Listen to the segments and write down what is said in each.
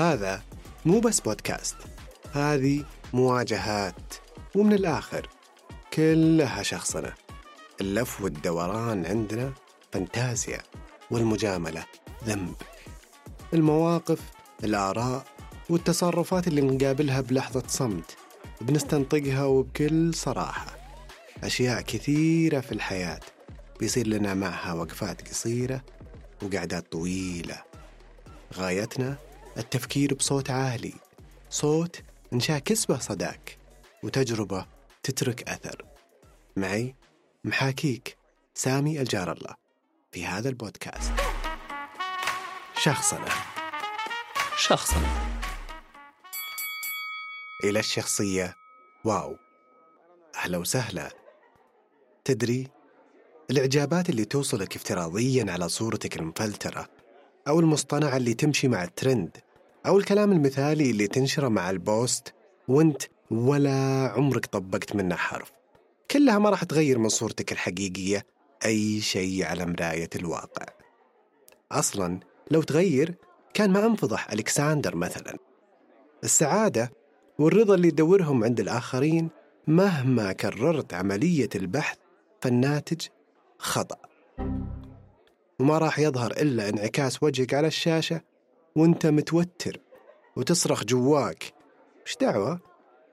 هذا مو بس بودكاست هذه مواجهات ومن الآخر كلها شخصنة اللف والدوران عندنا فانتازيا والمجاملة ذنب. المواقف الآراء والتصرفات اللي نقابلها بلحظة صمت بنستنطقها وبكل صراحة. أشياء كثيرة في الحياة بيصير لنا معها وقفات قصيرة وقعدات طويلة. غايتنا التفكير بصوت عالي صوت نشاكس به صداك وتجربة تترك أثر. معي محاكيك سامي الجار الله في هذا البودكاست. شخصنا. شخصنا. إلى الشخصية. واو. أهلا وسهلا. تدري الإعجابات اللي توصلك افتراضيا على صورتك المفلترة أو المصطنعة اللي تمشي مع الترند أو الكلام المثالي اللي تنشره مع البوست وانت ولا عمرك طبقت منه حرف كلها ما راح تغير من صورتك الحقيقية أي شيء على مراية الواقع. أصلا لو تغير كان ما أنفضح ألكساندر مثلا. السعادة والرضا اللي تدورهم عند الآخرين مهما كررت عملية البحث فالناتج خطأ. وما راح يظهر إلا انعكاس وجهك على الشاشة وانت متوتر وتصرخ جواك. وش دعوة؟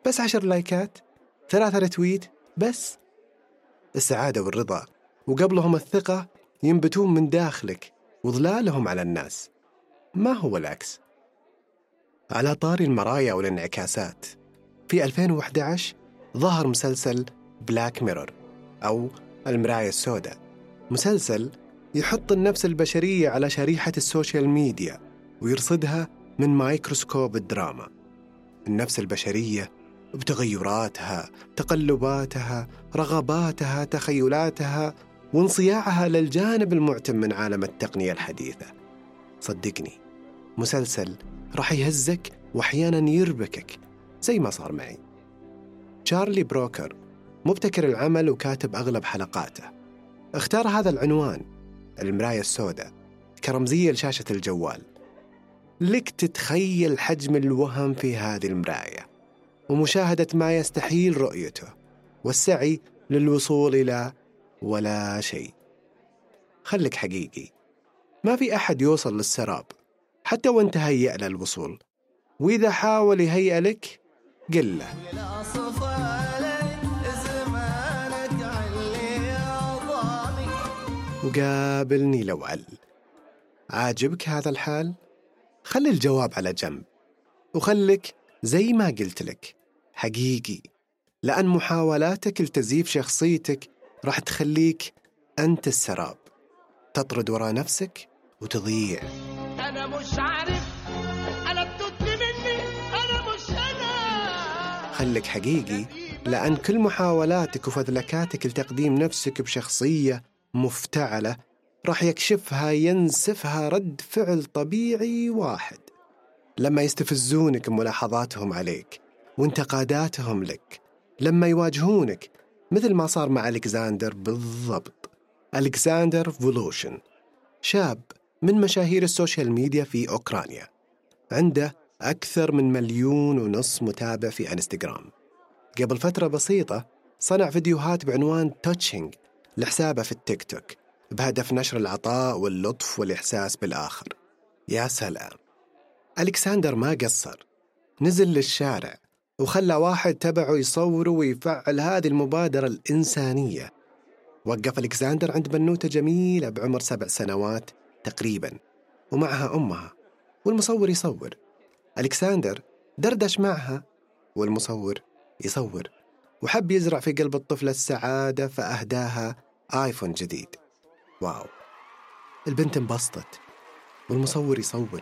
بس عشر لايكات ثلاثة رتويت بس. السعادة والرضا. وقبلهم الثقة ينبتون من داخلك وظلالهم على الناس. ما هو العكس. على طاري المرايا والانعكاسات. في 2011 ظهر مسلسل بلاك ميرور أو المراية السوداء. مسلسل يحط النفس البشرية على شريحة ال social media. ويرصدها من مايكروسكوب الدراما. النفس البشرية بتغيراتها تقلباتها رغباتها تخيلاتها وانصياعها للجانب المعتم من عالم التقنية الحديثة. صدقني مسلسل راح يهزك وأحيانا يربكك زي ما صار معي. تشارلي بروكر مبتكر العمل وكاتب أغلب حلقاته. اختار هذا العنوان المراية السوداء كرمزية لشاشة الجوال. لك تتخيل حجم الوهم في هذه المراية ومشاهدة ما يستحيل رؤيته والسعي للوصول إلى ولا شيء. خلك حقيقي ما في أحد يوصل للسراب حتى وانت هيئ له الوصول وإذا حاول يهيئ لك قل له. وقابلني لو عل عاجبك هذا الحال؟ خلي الجواب على جنب. وخلك زي ما قلت لك حقيقي. لأن محاولاتك لتزييف شخصيتك راح تخليك أنت السراب. تطرد وراء نفسك وتضيع. أنا مش عارف. أنا بتطلي مني. أنا مش أنا. خليك حقيقي. لأن كل محاولاتك وفذلكاتك لتقديم نفسك بشخصية مفتعلة راح يكشفها ينسفها رد فعل طبيعي واحد. لما يستفزونك بملاحظاتهم عليك وانتقاداتهم لك لما يواجهونك مثل ما صار مع ألكساندر بالضبط. ألكساندر فولوشن شاب من مشاهير ال social media في أوكرانيا عنده أكثر من مليون ونص متابع في إنستغرام. قبل فترة بسيطة صنع فيديوهات بعنوان touching لحسابه في التيك توك. بهدف نشر العطاء واللطف والإحساس بالآخر. يا سلام. ألكساندر ما قصر. نزل للشارع وخلى واحد تبعه يصوره ويفعل هذه المبادرة الإنسانية. وقف ألكساندر عند بنوتة جميلة بعمر سبع سنوات تقريبا ومعها أمها والمصور يصور. ألكساندر دردش معها والمصور يصور. وحب يزرع في قلب الطفلة السعادة فأهداها آيفون جديد. واو. البنت انبسطت والمصور يصور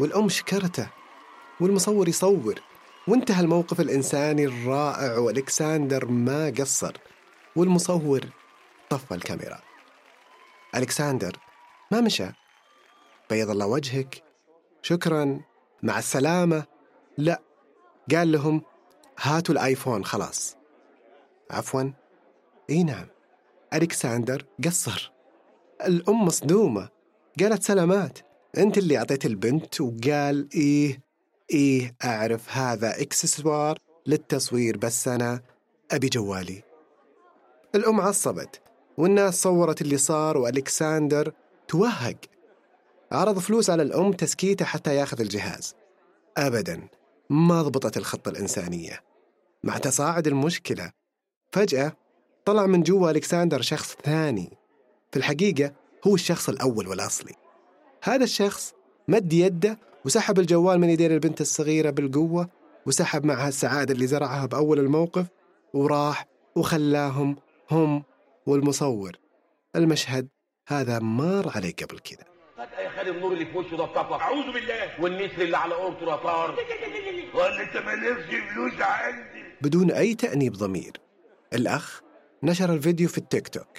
والأم شكرته والمصور يصور وانتهى الموقف الإنساني الرائع وألكساندر ما قصر والمصور طفى الكاميرا. ألكساندر ما مشى. بيض الله وجهك. شكرا. مع السلامة. لا. قال لهم هاتوا الآيفون خلاص. عفوا. إي نعم. ألكساندر قصر. الأم مصدومة. قالت سلامات. أنت اللي أعطيت البنت وقال إيه إيه أعرف هذا إكسسوار للتصوير بس أنا أبي جوالي. الأم عصبت والناس صورت اللي صار وألكساندر توهق. عرض فلوس على الأم تسكيته حتى ياخذ الجهاز. أبدا ما ضبطت الخطة الإنسانية. مع تصاعد المشكلة فجأة طلع من جوا ألكساندر شخص ثاني. في الحقيقة هو الشخص الأول والأصلي. هذا الشخص مد يده وسحب الجوال من يدين البنت الصغيرة بالقوة وسحب معها السعادة اللي زرعها بأول الموقف وراح وخلاهم هم والمصور. المشهد هذا مار علي قبل كذا. فجأة يا خالي النور اللي في وشه ده اتطفى أعوذ بالله. والنسر اللي على طار. ولا أنت مالكش فلوس عندي. بدون أي تأنيب ضمير الأخ نشر الفيديو في التيك توك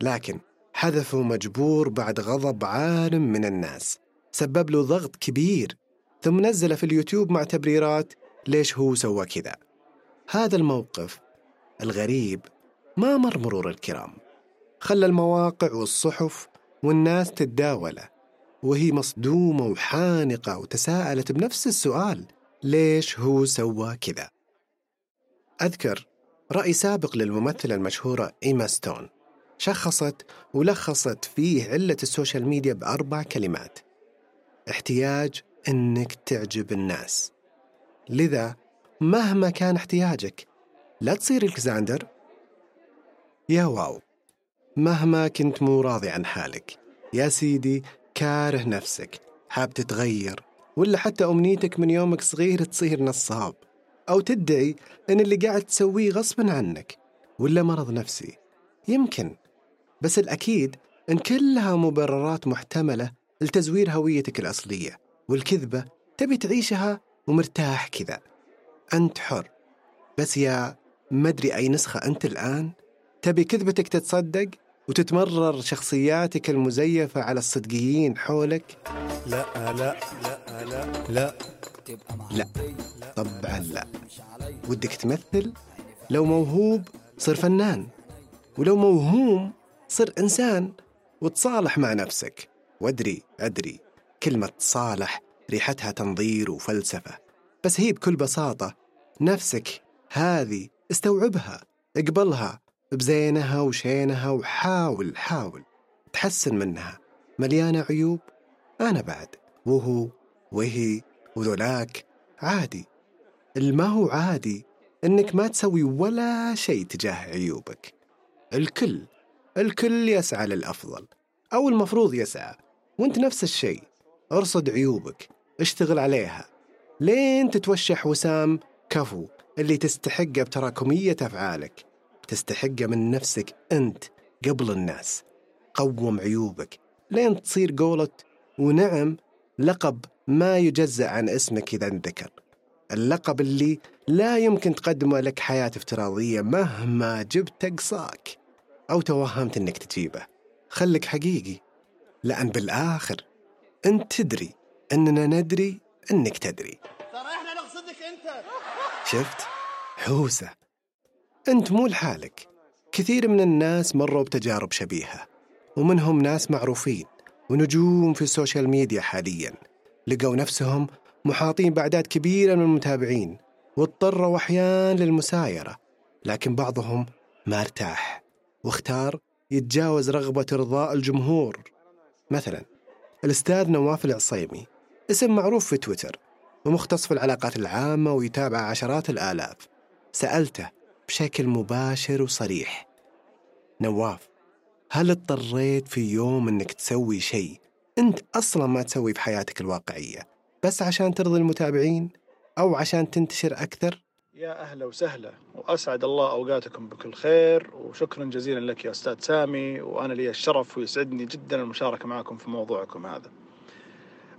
لكن حذفه مجبور بعد غضب عارم من الناس سبب له ضغط كبير. ثم نزله في اليوتيوب مع تبريرات ليش هو سوى كذا. هذا الموقف الغريب ما مر مرور الكرام. خلى المواقع والصحف والناس تتداوله وهي مصدومة وحانقة وتساءلت بنفس السؤال ليش هو سوى كذا؟ أذكر رأي سابق للممثلة المشهورة إيما ستون. شخصت ولخصت فيه علة ال social media بأربع كلمات. احتياج إنك تعجب الناس. لذا مهما كان احتياجك لا تصير الكساندر. يا واو. مهما كنت مو راضي عن حالك يا سيدي كاره نفسك. حاب تتغير ولا حتى أمنيتك من يومك صغير تصير نصاب أو تدعي أن اللي قاعد تسويه غصبا عنك ولا مرض نفسي. يمكن. بس الأكيد أن كلها مبررات محتملة لتزوير هويتك الأصلية والكذبة تبي تعيشها ومرتاح كذا. أنت حر. بس يا مدري أي نسخة أنت الآن تبي كذبتك تتصدق وتتمرر شخصياتك المزيفة على الصدقيين حولك؟ لا لا لا لا. لا. لا طبعا لا. ودك تمثل؟ لو موهوب صر فنان. ولو موهوم صر إنسان وتصالح مع نفسك. وأدري أدري كلمة تصالح ريحتها تنظير وفلسفة بس هي بكل بساطة نفسك هذه استوعبها اقبلها بزينها وشينها وحاول حاول تحسن منها. مليانة عيوب أنا بعد. وهو وهي وذولاك عادي. الما هو عادي إنك ما تسوي ولا شيء تجاه عيوبك. الكل الكل يسعى للأفضل أو المفروض يسعى. وأنت نفس الشيء. ارصد عيوبك اشتغل عليها. لين تتوشح وسام كفو اللي تستحقه بتراكمية أفعالك. تستحقه من نفسك أنت قبل الناس. قوم عيوبك. لين تصير قولة. ونعم لقب ما يجزأ عن اسمك إذا انذكر. اللقب اللي لا يمكن تقدمه لك حياة افتراضية مهما جبت أقصاك. أو توهمت أنك تجيبه خلك حقيقي. لأن بالآخر أنت تدري أننا ندري أنك تدري. ترى إحنا نقصدك أنت. شفت؟ حوسة أنت مو لحالك. كثير من الناس مروا بتجارب شبيهة ومنهم ناس معروفين ونجوم في السوشيال ميديا حاليا. لقوا نفسهم محاطين بأعداد كبيرة من المتابعين واضطروا أحيانا للمسايرة لكن بعضهم ما ارتاح. واختار يتجاوز رغبة إرضاء الجمهور. مثلا الأستاذ نواف العصيمي اسم معروف في تويتر ومختص في العلاقات العامة ويتابع عشرات الآلاف. سألته بشكل مباشر وصريح. نواف هل اضطريت في يوم إنك تسوي شيء أنت أصلا ما تسويه في حياتك الواقعية بس عشان ترضي المتابعين أو عشان تنتشر أكثر؟ يا أهلا وسهلا وأسعد الله أوقاتكم بكل خير وشكرا جزيلا لك يا أستاذ سامي وأنا لي الشرف ويسعدني جدا المشاركة معكم في موضوعكم هذا.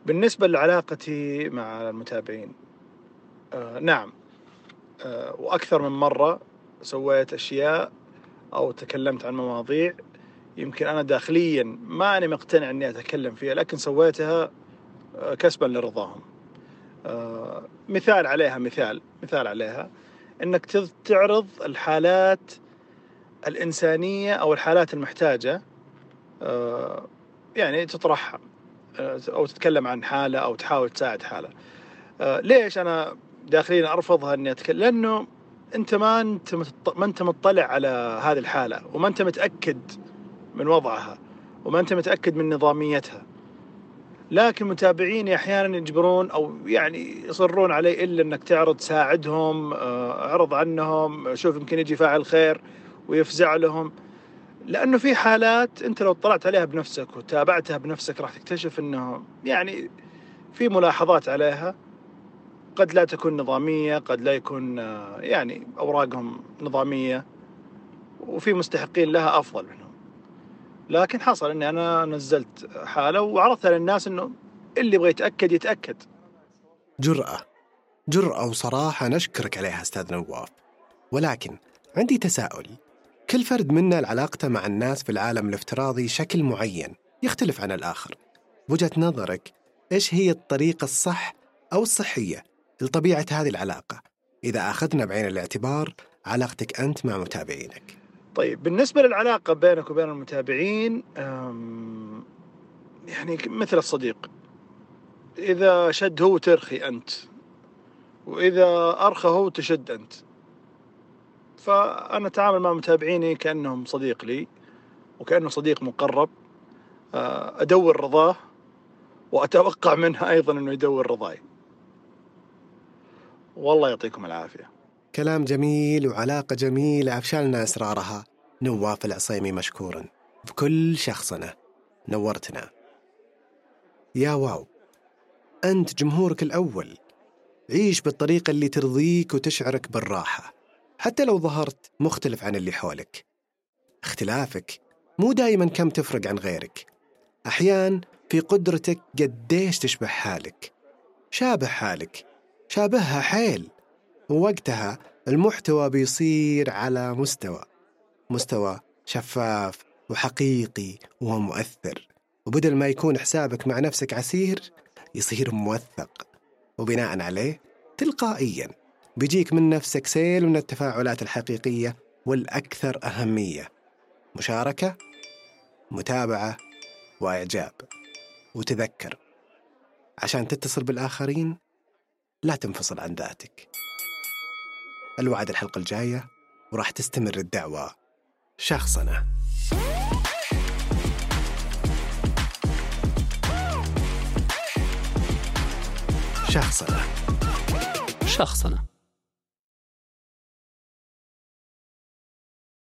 بالنسبة لعلاقتي مع المتابعين آه نعم آه وأكثر من مرة سويت أشياء أو تكلمت عن مواضيع يمكن أنا داخليا ما أنا مقتنع إني أتكلم فيها لكن سويتها آه كسبا لرضاهم. مثال عليها مثال مثال عليها. إنك تعرض الحالات الإنسانية أو الحالات المحتاجة آه يعني تطرحها آه، أو تتكلم عن حالة أو تحاول تساعد حالة. آه، ليش أنا داخليا أرفضها إني اتكلم لأنه أنت ما أنت ما أنت مطلع على هذه الحالة وما أنت متأكد من وضعها وما أنت متأكد من نظاميتها. لكن متابعيني أحيانا يجبرون أو يعني يصرون علي إلا إنك تعرض ساعدهم آه، أعرض عنهم شوف يمكن يجي فاعل خير ويفزع لهم. لأنه في حالات أنت لو اطلعت عليها بنفسك وتابعتها بنفسك راح تكتشف إنه يعني في ملاحظات عليها. قد لا تكون نظامية قد لا يكون آه، يعني أوراقهم نظامية. وفي مستحقين لها أفضل. منهم لكن حصل إني أنا نزلت حالة وعرضتها للناس إنه اللي يبغى يتأكد يتأكد. جرأة. جرأة وصراحة نشكرك عليها أستاذ نواف. ولكن عندي تساؤل. كل فرد منا علاقته مع الناس في العالم الافتراضي شكل معين يختلف عن الآخر. بوجهة نظرك إيش هي الطريقة الصح أو الصحية لطبيعة هذه العلاقة؟ إذا أخذنا بعين الاعتبار علاقتك أنت مع متابعينك. طيب بالنسبة للعلاقة بينك وبين المتابعين يعني مثل الصديق إذا شد هو ترخي أنت وإذا أرخى هو تشد أنت. فأنا أتعامل مع متابعيني كأنهم صديق لي وكأنه صديق مقرب أدور رضاه وأتوقع منه أيضا أنه يدور رضاي. والله يعطيكم العافية. كلام جميل وعلاقة جميلة أفشلنا أسرارها نواف العصيمي مشكورا بكل شخصنة نورتنا. يا واو. أنت جمهورك الأول. عيش بالطريقة اللي ترضيك وتشعرك بالراحة. حتى لو ظهرت مختلف عن اللي حولك. اختلافك مو دايما كم تفرق عن غيرك. أحيان في قدرتك قديش تشبه حالك. شابه حالك. شابهها حيل. ووقتها المحتوى بيصير على مستوى مستوى شفاف وحقيقي ومؤثر. وبدل ما يكون حسابك مع نفسك عسير يصير موثق. وبناء عليه تلقائيا بيجيك من نفسك سيل من التفاعلات الحقيقية والأكثر أهمية. مشاركة متابعة وإعجاب. وتذكر. عشان تتصل بالآخرين لا تنفصل عن ذاتك. الوعد الحلقة الجاية وراح تستمر الدعوة شخصنة شخصنة شخصنة